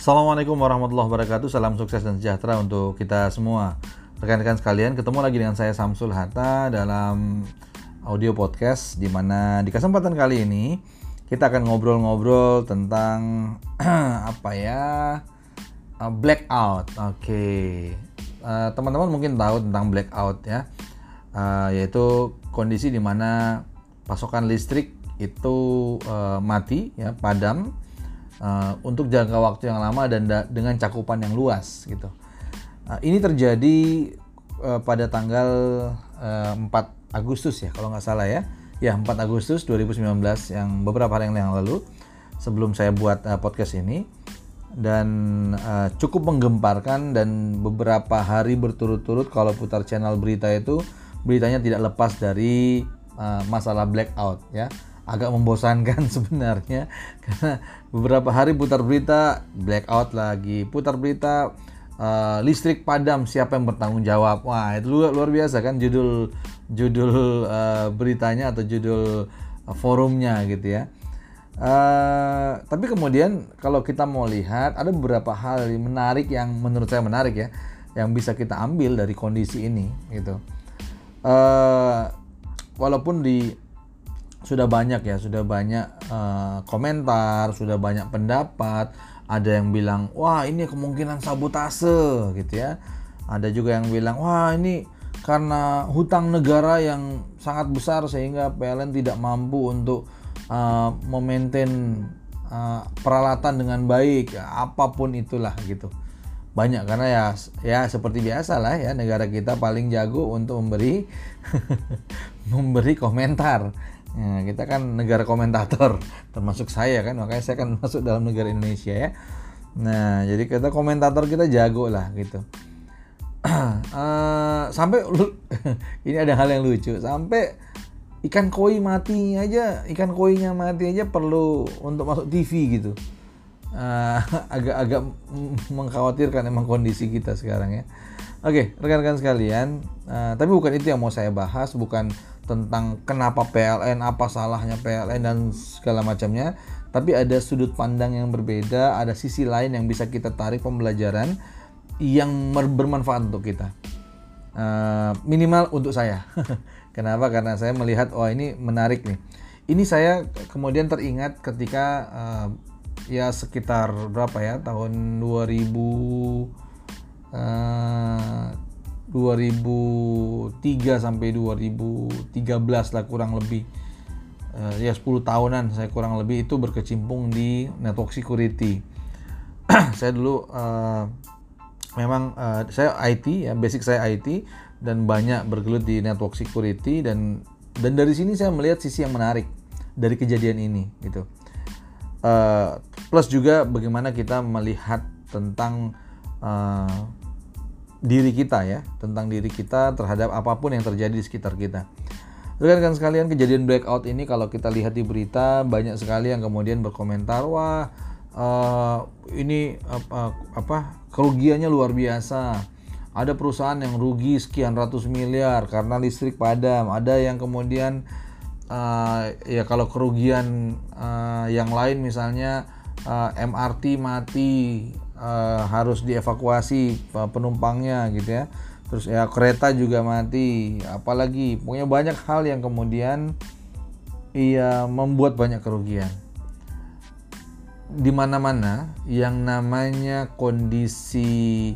Assalamualaikum warahmatullahi wabarakatuh. Salam sukses dan sejahtera untuk kita semua. Rekan-rekan sekalian, ketemu lagi dengan saya Samsul Hatta dalam audio podcast di mana di kesempatan kali ini kita akan ngobrol-ngobrol tentang apa ya? Uh, blackout. Oke. Okay. Uh, teman-teman mungkin tahu tentang blackout ya. Uh, yaitu kondisi di mana pasokan listrik itu uh, mati ya, padam uh, untuk jangka waktu yang lama dan dengan cakupan yang luas gitu. Uh, ini terjadi uh, pada tanggal uh, 4 Agustus ya kalau nggak salah ya. Ya 4 Agustus 2019 yang beberapa hari yang lalu sebelum saya buat uh, podcast ini dan uh, cukup menggemparkan dan beberapa hari berturut-turut kalau putar channel berita itu beritanya tidak lepas dari uh, masalah blackout ya agak membosankan sebenarnya. Karena beberapa hari putar berita blackout lagi. Putar berita uh, listrik padam siapa yang bertanggung jawab? Wah itu luar, luar biasa kan judul judul uh, beritanya atau judul uh, forumnya gitu ya. Uh, tapi kemudian kalau kita mau lihat ada beberapa hal yang menarik yang menurut saya menarik ya yang bisa kita ambil dari kondisi ini gitu. Uh, walaupun di sudah banyak ya, sudah banyak uh, komentar, sudah banyak pendapat. Ada yang bilang, wah ini kemungkinan sabotase gitu ya. Ada juga yang bilang, wah ini karena hutang negara yang sangat besar sehingga PLN tidak mampu untuk uh, memaintain uh, peralatan dengan baik, ya, apa pun itulah gitu. Banyak karena ya ya seperti biasa lah ya negara kita paling jago untuk memberi memberi komentar Ya, kita kan negara komentator, termasuk saya kan, makanya saya kan masuk dalam negara Indonesia ya. Nah, jadi kita komentator kita jago lah gitu. uh, sampai ini ada hal yang lucu, sampai ikan koi mati aja, ikan koinya mati aja perlu untuk masuk TV gitu. Agak-agak uh, mengkhawatirkan emang kondisi kita sekarang ya. Oke, rekan-rekan sekalian, uh, tapi bukan itu yang mau saya bahas, bukan tentang kenapa PLN, apa salahnya PLN dan segala macamnya. Tapi ada sudut pandang yang berbeda, ada sisi lain yang bisa kita tarik pembelajaran yang bermanfaat untuk kita. Uh, minimal untuk saya. Kenapa? Karena saya melihat, oh ini menarik nih. Ini saya kemudian teringat ketika uh, ya sekitar berapa ya tahun 2000 uh, 2003 sampai 2013 lah kurang lebih. Uh, ya 10 tahunan saya kurang lebih itu berkecimpung di network security. Saya dulu uh, memang uh, saya IT ya basic saya IT dan banyak bergelut di network security dan dan dari sini saya melihat sisi yang menarik dari kejadian ini gitu. Uh, plus juga bagaimana kita melihat tentang uh, diri kita ya, tentang diri kita terhadap apa pun yang terjadi di sekitar kita. Rekan-rekan sekalian, kejadian blackout ini kalau kita lihat di berita banyak sekali yang kemudian berkomentar, wah uh, ini apa, apa kerugiannya luar biasa. Ada perusahaan yang rugi sekian ratus miliar karena listrik padam. Ada yang kemudian uh, ya kalau kerugian uh, yang lain misalnya uh, MRT mati uh, harus dievakuasi penumpangnya gitu ya. Terus ya kereta juga mati. Apalagi punya banyak hal yang kemudian ia membuat banyak kerugian. Di mana-mana yang namanya kondisi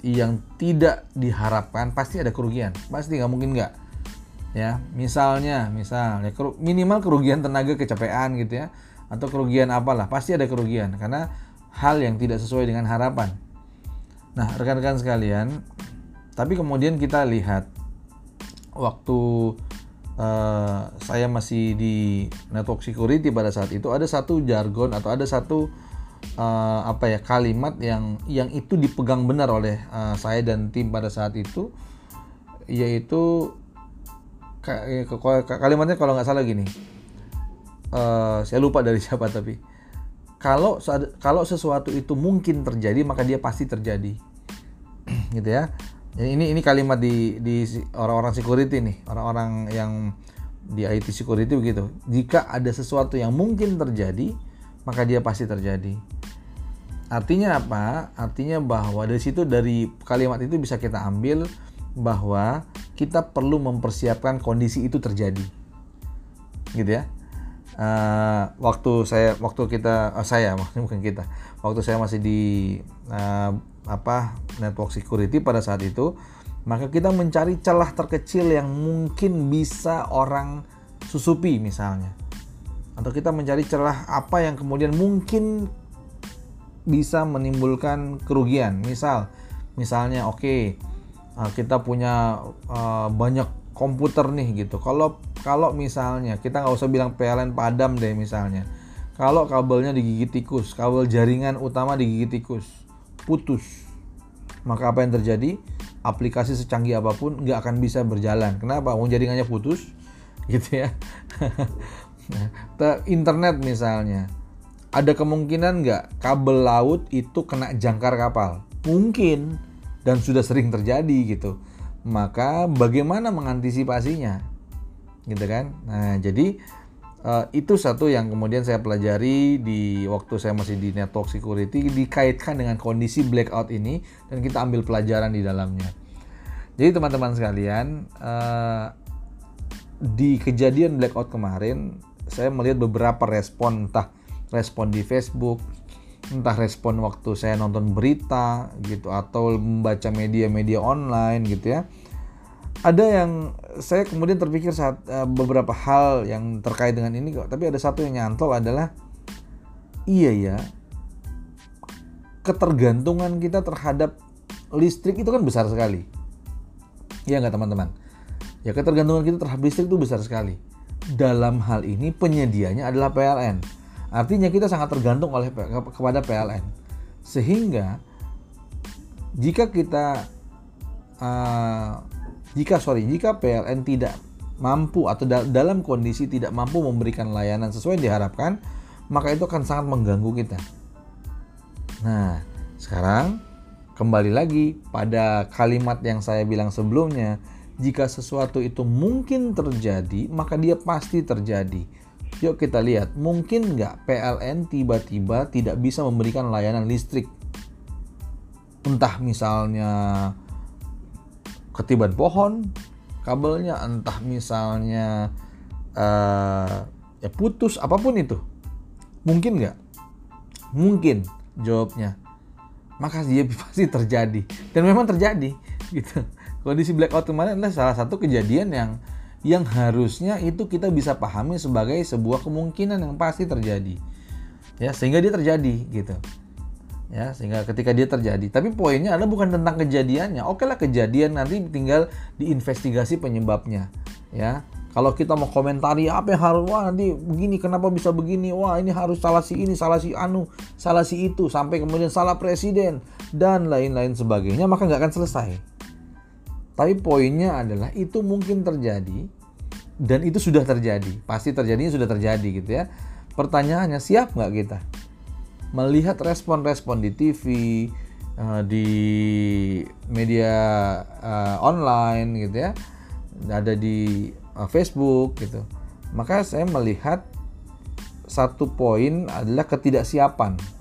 yang tidak diharapkan pasti ada kerugian. Pasti nggak mungkin nggak. Ya misalnya misalnya minimal kerugian tenaga kecapean gitu ya. Atau kerugian apalah pasti ada kerugian. Karena hal yang tidak sesuai dengan harapan. Nah, rekan-rekan sekalian, tapi kemudian kita lihat waktu uh, saya masih di network security pada saat itu ada satu jargon atau ada satu uh, apa ya kalimat yang yang itu dipegang benar oleh uh, saya dan tim pada saat itu yaitu kalimatnya kalau nggak salah gini uh, saya lupa dari siapa tapi kalau kalau sesuatu itu mungkin terjadi maka dia pasti terjadi gitu ya ini ini kalimat di di orang-orang security nih orang-orang yang di IT security begitu jika ada sesuatu yang mungkin terjadi maka dia pasti terjadi Artinya apa? Artinya bahwa dari situ dari kalimat itu bisa kita ambil bahwa kita perlu mempersiapkan kondisi itu terjadi. Gitu ya. Uh, waktu saya waktu kita oh saya bukan kita. Waktu saya masih di uh, apa network security pada saat itu, maka kita mencari celah terkecil yang mungkin bisa orang susupi misalnya. Atau kita mencari celah apa yang kemudian mungkin bisa menimbulkan kerugian. Misal, misalnya oke okay, kita punya uh, banyak komputer nih gitu. Kalau kalau misalnya kita nggak usah bilang PLN padam deh misalnya. Kalau kabelnya digigit tikus, kabel jaringan utama digigit tikus, putus. Maka apa yang terjadi? Aplikasi secanggih apa pun nggak akan bisa berjalan. Kenapa? Mau jaringannya putus, gitu ya. internet misalnya, ada kemungkinan nggak kabel laut itu kena jangkar kapal? Mungkin dan sudah sering terjadi gitu. Maka bagaimana mengantisipasinya? Gitu kan? Nah, jadi uh, itu satu yang kemudian saya pelajari di waktu saya masih di network security dikaitkan dengan kondisi blackout ini dan kita ambil pelajaran di dalamnya. Jadi teman-teman sekalian, uh, di kejadian blackout kemarin saya melihat beberapa respon entah respon di Facebook, entah respon waktu saya nonton berita gitu atau membaca media-media online gitu ya. Ada yang saya kemudian terpikir saat uh, beberapa hal yang terkait dengan ini kok, tapi ada satu yang nyantol adalah iya ya. Ketergantungan kita terhadap listrik itu kan besar sekali. Iya nggak teman-teman? Ya ketergantungan kita terhadap listrik itu besar sekali. Dalam hal ini penyedianya adalah PLN Artinya kita sangat tergantung oleh kepada PLN. Sehingga jika kita uh, jika sorry jika PLN tidak mampu atau da dalam kondisi tidak mampu memberikan layanan sesuai yang diharapkan, maka itu akan sangat mengganggu kita. Nah, sekarang kembali lagi pada kalimat yang saya bilang sebelumnya, jika sesuatu itu mungkin terjadi, maka dia pasti terjadi. Yuk kita lihat, mungkin nggak PLN tiba-tiba tidak bisa memberikan layanan listrik? Entah misalnya ketiban pohon kabelnya, entah misalnya uh, ya putus, apa pun itu. Mungkin nggak? Mungkin jawabnya. Maka dia pasti terjadi dan memang terjadi gitu. Kondisi blackout kemarin adalah salah satu kejadian yang yang harusnya itu kita bisa pahami sebagai sebuah kemungkinan yang pasti terjadi. Ya sehingga dia terjadi gitu. Ya sehingga ketika dia terjadi. Tapi poinnya adalah bukan tentang kejadiannya. Oke lah kejadian nanti tinggal diinvestigasi penyebabnya. Ya kalau kita mau komentari apa yang harus wah nanti begini kenapa bisa begini? Wah ini harus salah si ini salah si anu salah si itu sampai kemudian salah presiden dan lain-lain sebagainya maka nggak akan selesai tapi poinnya adalah itu mungkin terjadi dan itu sudah terjadi. Pasti terjadinya sudah terjadi gitu ya. Pertanyaannya siap nggak kita? Melihat respon-respon di TV, eh, di media uh, online gitu ya, ada di uh, Facebook gitu. Maka saya melihat satu poin adalah ketidaksiapan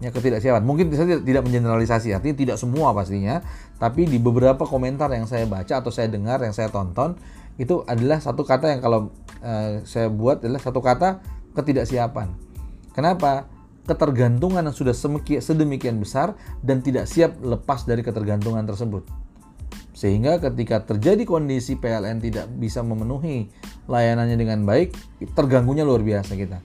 ya ketidaksiapan. Mungkin saya tidak mengeneralisasi, artinya tidak semua pastinya, tapi di beberapa komentar yang saya baca atau saya dengar, yang saya tonton, itu adalah satu kata yang kalau uh, saya buat adalah satu kata ketidaksiapan. Kenapa? Ketergantungan yang sudah sedemikian besar dan tidak siap lepas dari ketergantungan tersebut. Sehingga ketika terjadi kondisi PLN tidak bisa memenuhi layanannya dengan baik, terganggunya luar biasa kita.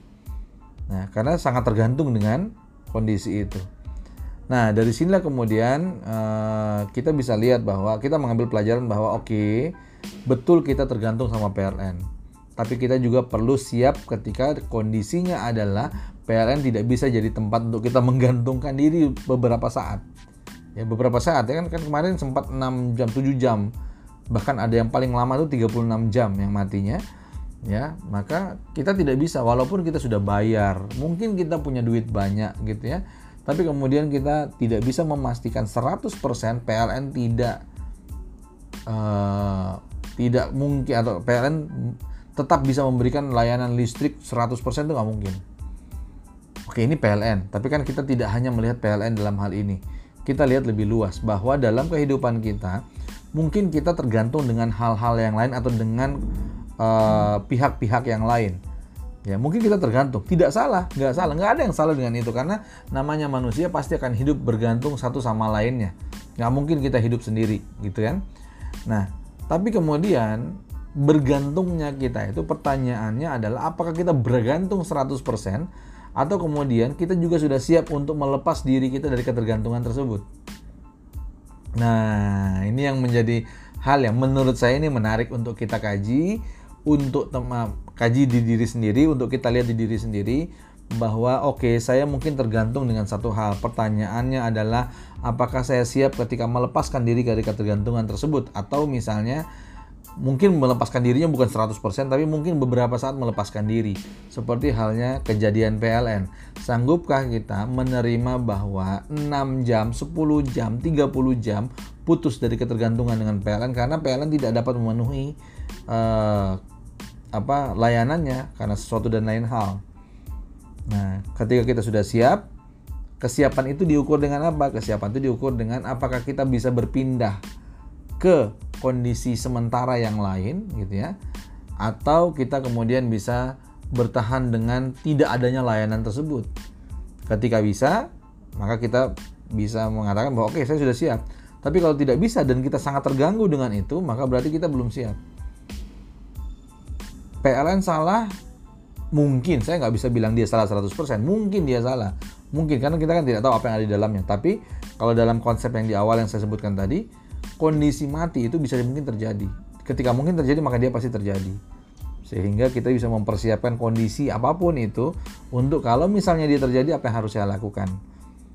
Nah, karena sangat tergantung dengan kondisi itu. Nah, dari sinilah kemudian uh, kita bisa lihat bahwa kita mengambil pelajaran bahwa oke, okay, betul kita tergantung sama PLN. Tapi kita juga perlu siap ketika kondisinya adalah PLN tidak bisa jadi tempat untuk kita menggantungkan diri beberapa saat. Ya, beberapa saat ya kan, kan kemarin sempat 6 jam, 7 jam. Bahkan ada yang paling lama itu 36 jam yang matinya ya maka kita tidak bisa walaupun kita sudah bayar mungkin kita punya duit banyak gitu ya tapi kemudian kita tidak bisa memastikan 100% PLN tidak uh, tidak mungkin atau PLN tetap bisa memberikan layanan listrik 100% itu nggak mungkin Oke, ini PLN, tapi kan kita tidak hanya melihat PLN dalam hal ini. Kita lihat lebih luas bahwa dalam kehidupan kita mungkin kita tergantung dengan hal-hal yang lain atau dengan pihak-pihak uh, yang lain. Ya, mungkin kita tergantung. Tidak salah, nggak salah, nggak ada yang salah dengan itu karena namanya manusia pasti akan hidup bergantung satu sama lainnya. Nggak mungkin kita hidup sendiri, gitu kan? Nah, tapi kemudian bergantungnya kita itu pertanyaannya adalah apakah kita bergantung 100% atau kemudian kita juga sudah siap untuk melepas diri kita dari ketergantungan tersebut. Nah, ini yang menjadi hal yang menurut saya ini menarik untuk kita kaji, untuk tema, kaji di diri sendiri, untuk kita lihat di diri sendiri bahwa oke, okay, saya mungkin tergantung dengan satu hal. Pertanyaannya adalah apakah saya siap ketika melepaskan diri dari ketergantungan tersebut? Atau misalnya mungkin melepaskan dirinya bukan 100% tapi mungkin beberapa saat melepaskan diri. Seperti halnya kejadian PLN sanggupkah kita menerima bahwa 6 jam 10 jam 30 jam putus dari ketergantungan dengan PLN karena PLN tidak dapat memenuhi uh, apa layanannya karena sesuatu dan lain hal. Nah ketika kita sudah siap kesiapan itu diukur dengan apa? Kesiapan itu diukur dengan apakah kita bisa berpindah ke kondisi sementara yang lain gitu ya. Atau kita kemudian bisa bertahan dengan tidak adanya layanan tersebut. Ketika bisa maka kita bisa mengatakan bahwa oke okay, saya sudah siap. Tapi kalau tidak bisa dan kita sangat terganggu dengan itu maka berarti kita belum siap PLN salah mungkin saya nggak bisa bilang dia salah 100% mungkin dia salah mungkin karena kita kan tidak tahu apa yang ada di dalamnya tapi kalau dalam konsep yang di awal yang saya sebutkan tadi kondisi mati itu bisa mungkin terjadi. Ketika mungkin terjadi maka dia pasti terjadi. Sehingga kita bisa mempersiapkan kondisi apa pun itu untuk kalau misalnya dia terjadi apa yang harus saya lakukan.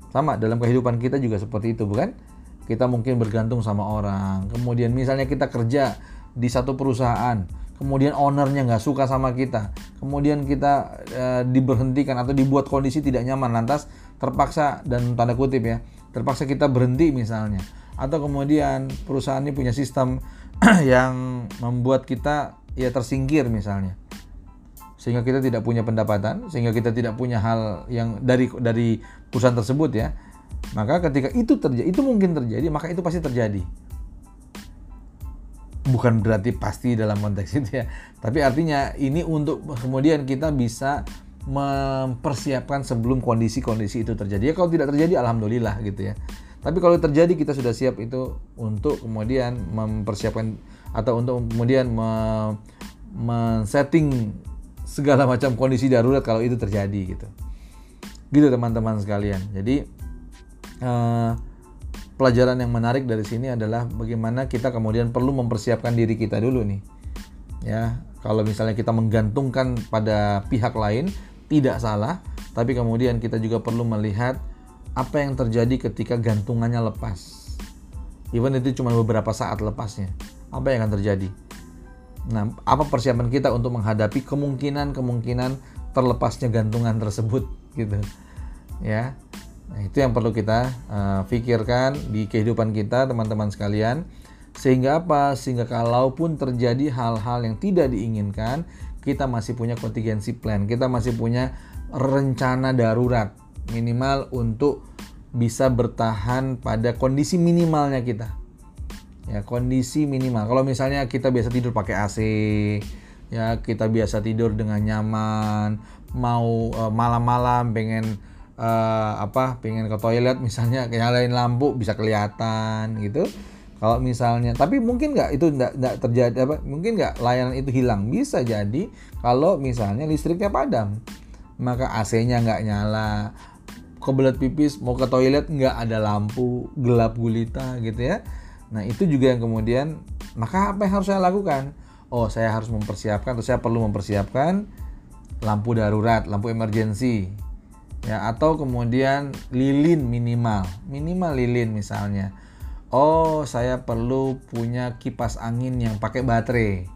Sama dalam kehidupan kita juga seperti itu bukan? Kita mungkin bergantung sama orang. Kemudian misalnya kita kerja di satu perusahaan, kemudian ownernya nggak suka sama kita, kemudian kita e, diberhentikan atau dibuat kondisi tidak nyaman, lantas terpaksa dan tanda kutip ya, terpaksa kita berhenti misalnya. Atau kemudian perusahaan ini punya sistem yang membuat kita ya tersingkir misalnya. Sehingga kita tidak punya pendapatan sehingga kita tidak punya hal yang dari dari perusahaan tersebut ya. Maka ketika itu terjadi itu mungkin terjadi maka itu pasti terjadi bukan berarti pasti dalam konteks itu ya tapi artinya ini untuk kemudian kita bisa mempersiapkan sebelum kondisi-kondisi itu terjadi ya kalau tidak terjadi alhamdulillah gitu ya tapi kalau terjadi kita sudah siap itu untuk kemudian mempersiapkan atau untuk kemudian men-setting segala macam kondisi darurat kalau itu terjadi gitu. Gitu teman-teman sekalian. Jadi uh, pelajaran yang menarik dari sini adalah bagaimana kita kemudian perlu mempersiapkan diri kita dulu nih. Ya, kalau misalnya kita menggantungkan pada pihak lain tidak salah, tapi kemudian kita juga perlu melihat apa yang terjadi ketika gantungannya lepas. Even itu cuma beberapa saat lepasnya. Apa yang akan terjadi? Nah, apa persiapan kita untuk menghadapi kemungkinan-kemungkinan terlepasnya gantungan tersebut gitu. Ya. Nah, itu yang perlu kita uh, pikirkan di kehidupan kita, teman-teman sekalian. Sehingga apa? Sehingga kalaupun terjadi hal-hal yang tidak diinginkan, kita masih punya contingency plan, kita masih punya rencana darurat minimal untuk bisa bertahan pada kondisi minimalnya kita ya kondisi minimal kalau misalnya kita biasa tidur pakai AC ya kita biasa tidur dengan nyaman mau uh, malam-malam pengen uh, apa pengen ke toilet misalnya nyalain lampu bisa kelihatan gitu. Kalau misalnya tapi mungkin nggak itu nggak terjadi apa mungkin nggak layanan itu hilang. Bisa jadi kalau misalnya listriknya padam maka AC-nya nggak nyala kebelet pipis mau ke toilet nggak ada lampu gelap gulita gitu ya. Nah itu juga yang kemudian maka apa yang harus saya lakukan? Oh saya harus mempersiapkan atau saya perlu mempersiapkan lampu darurat lampu emergensi ya atau kemudian lilin minimal minimal lilin misalnya oh saya perlu punya kipas angin yang pakai baterai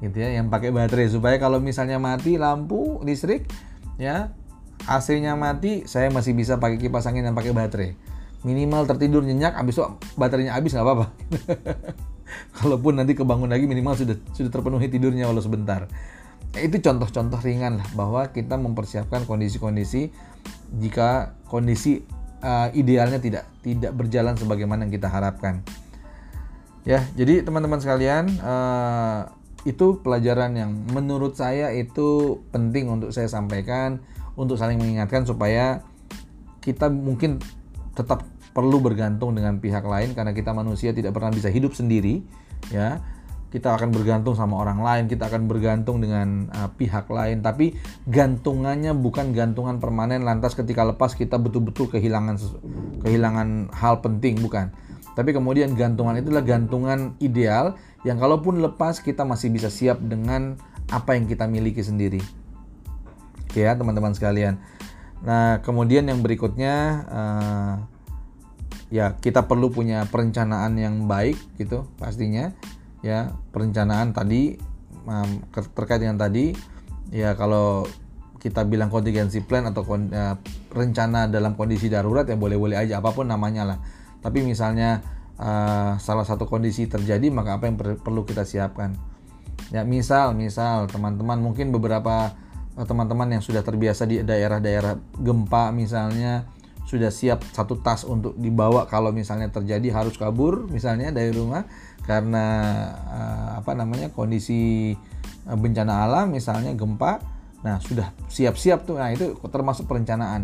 gitu ya yang pakai baterai supaya kalau misalnya mati lampu listrik ya AC-nya mati, saya masih bisa pakai kipas angin dan pakai baterai. Minimal tertidur nyenyak, habis itu baterainya habis nggak apa-apa. Kalaupun nanti kebangun lagi minimal sudah sudah terpenuhi tidurnya walau sebentar. Itu contoh-contoh ringan lah bahwa kita mempersiapkan kondisi-kondisi jika kondisi uh, idealnya tidak tidak berjalan sebagaimana yang kita harapkan. Ya, jadi teman-teman sekalian, uh, itu pelajaran yang menurut saya itu penting untuk saya sampaikan untuk saling mengingatkan supaya kita mungkin tetap perlu bergantung dengan pihak lain karena kita manusia tidak pernah bisa hidup sendiri, ya kita akan bergantung sama orang lain, kita akan bergantung dengan uh, pihak lain, tapi gantungannya bukan gantungan permanen lantas ketika lepas kita betul-betul kehilangan kehilangan hal penting bukan. Tapi kemudian gantungan itulah gantungan ideal yang kalaupun lepas kita masih bisa siap dengan apa yang kita miliki sendiri. Oke ya teman-teman sekalian. Nah kemudian yang berikutnya uh, ya kita perlu punya perencanaan yang baik gitu pastinya ya perencanaan tadi terkait dengan tadi ya kalau kita bilang contingency plan atau uh, rencana dalam kondisi darurat ya boleh-boleh aja apa pun namanya lah. Tapi misalnya uh, salah satu kondisi terjadi maka apa yang per perlu kita siapkan? Ya misal misal teman-teman mungkin beberapa eh, teman-teman yang sudah terbiasa di daerah-daerah gempa misalnya sudah siap satu tas untuk dibawa kalau misalnya terjadi harus kabur misalnya dari rumah karena uh, apa namanya kondisi uh, bencana alam misalnya gempa. Nah sudah siap-siap tuh. Nah itu termasuk perencanaan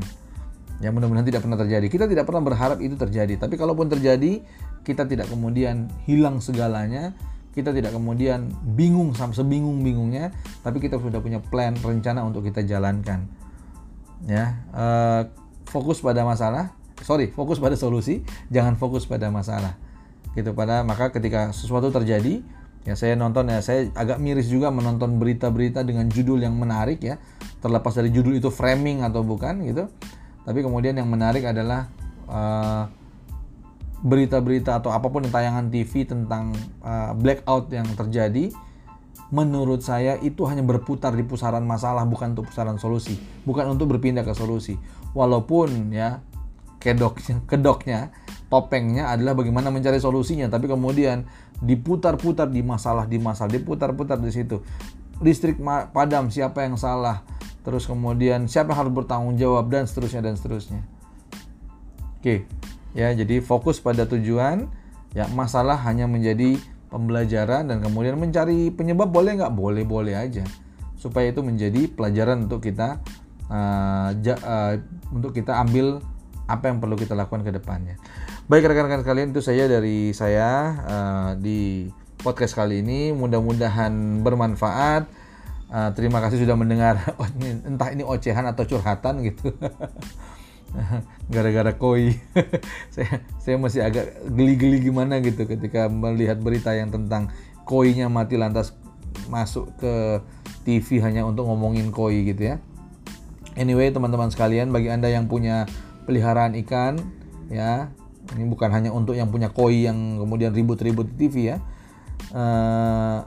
yang mudah-mudahan tidak pernah terjadi. Kita tidak pernah berharap itu terjadi. Tapi kalaupun terjadi kita tidak kemudian hilang segalanya. Kita tidak kemudian bingung sampai sebingung-bingungnya. Tapi kita sudah punya plan rencana untuk kita jalankan. Ya uh, fokus pada masalah sorry fokus pada solusi jangan fokus pada masalah. Gitu pada maka ketika sesuatu terjadi ya saya nonton ya saya agak miris juga menonton berita-berita dengan judul yang menarik ya. Terlepas dari judul itu framing atau bukan gitu. Tapi kemudian yang menarik adalah eh, berita-berita atau apa pun yang tayangan TV tentang uh, blackout yang terjadi menurut saya itu hanya berputar di pusaran masalah bukan untuk pusaran solusi. Bukan untuk berpindah ke solusi walaupun ya kedoknya kedoknya topengnya adalah bagaimana mencari solusinya. Tapi kemudian diputar-putar di masalah di masalah diputar-putar di situ. Listrik padam siapa yang salah? Terus kemudian siapa yang harus bertanggung jawab? Dan seterusnya dan seterusnya. Oke ya jadi fokus pada tujuan. Ya masalah hanya menjadi pembelajaran dan kemudian mencari penyebab boleh nggak? Boleh boleh aja. Supaya itu menjadi pelajaran untuk kita uh, ja, uh, untuk kita ambil apa yang perlu kita lakukan ke depannya. Baik rekan-rekan sekalian itu saya dari saya uh, di podcast kali ini mudah-mudahan bermanfaat. Uh, terima kasih sudah mendengar oh, entah ini ocehan atau curhatan gitu. Gara-gara koi, saya saya masih agak geli-geli gimana gitu ketika melihat berita yang tentang koinya mati lantas masuk ke TV hanya untuk ngomongin koi gitu ya. Anyway teman-teman sekalian bagi anda yang punya peliharaan ikan ya ini bukan hanya untuk yang punya koi yang kemudian ribut-ribut di TV ya. Uh,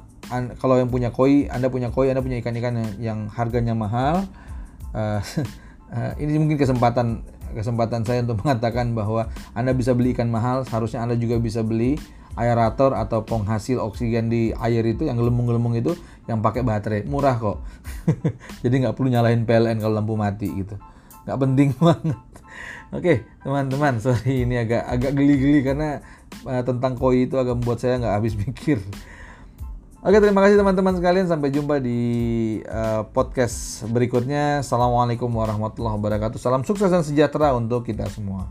kalau yang punya koi, Anda punya koi, Anda punya ikan-ikan yang, yang harganya mahal. Uh, uh, ini mungkin kesempatan kesempatan saya untuk mengatakan bahwa Anda bisa beli ikan mahal, seharusnya Anda juga bisa beli aerator atau penghasil oksigen di air itu yang gelembung-gelembung itu yang pakai baterai murah kok jadi nggak perlu nyalain PLN kalau lampu mati gitu nggak penting banget Oke, teman-teman, sorry ini agak agak geli-geli karena uh, tentang koi itu agak membuat saya nggak habis pikir. Oke, terima kasih teman-teman sekalian. Sampai jumpa di uh, podcast berikutnya. Assalamualaikum warahmatullahi wabarakatuh. Salam sukses dan sejahtera untuk kita semua.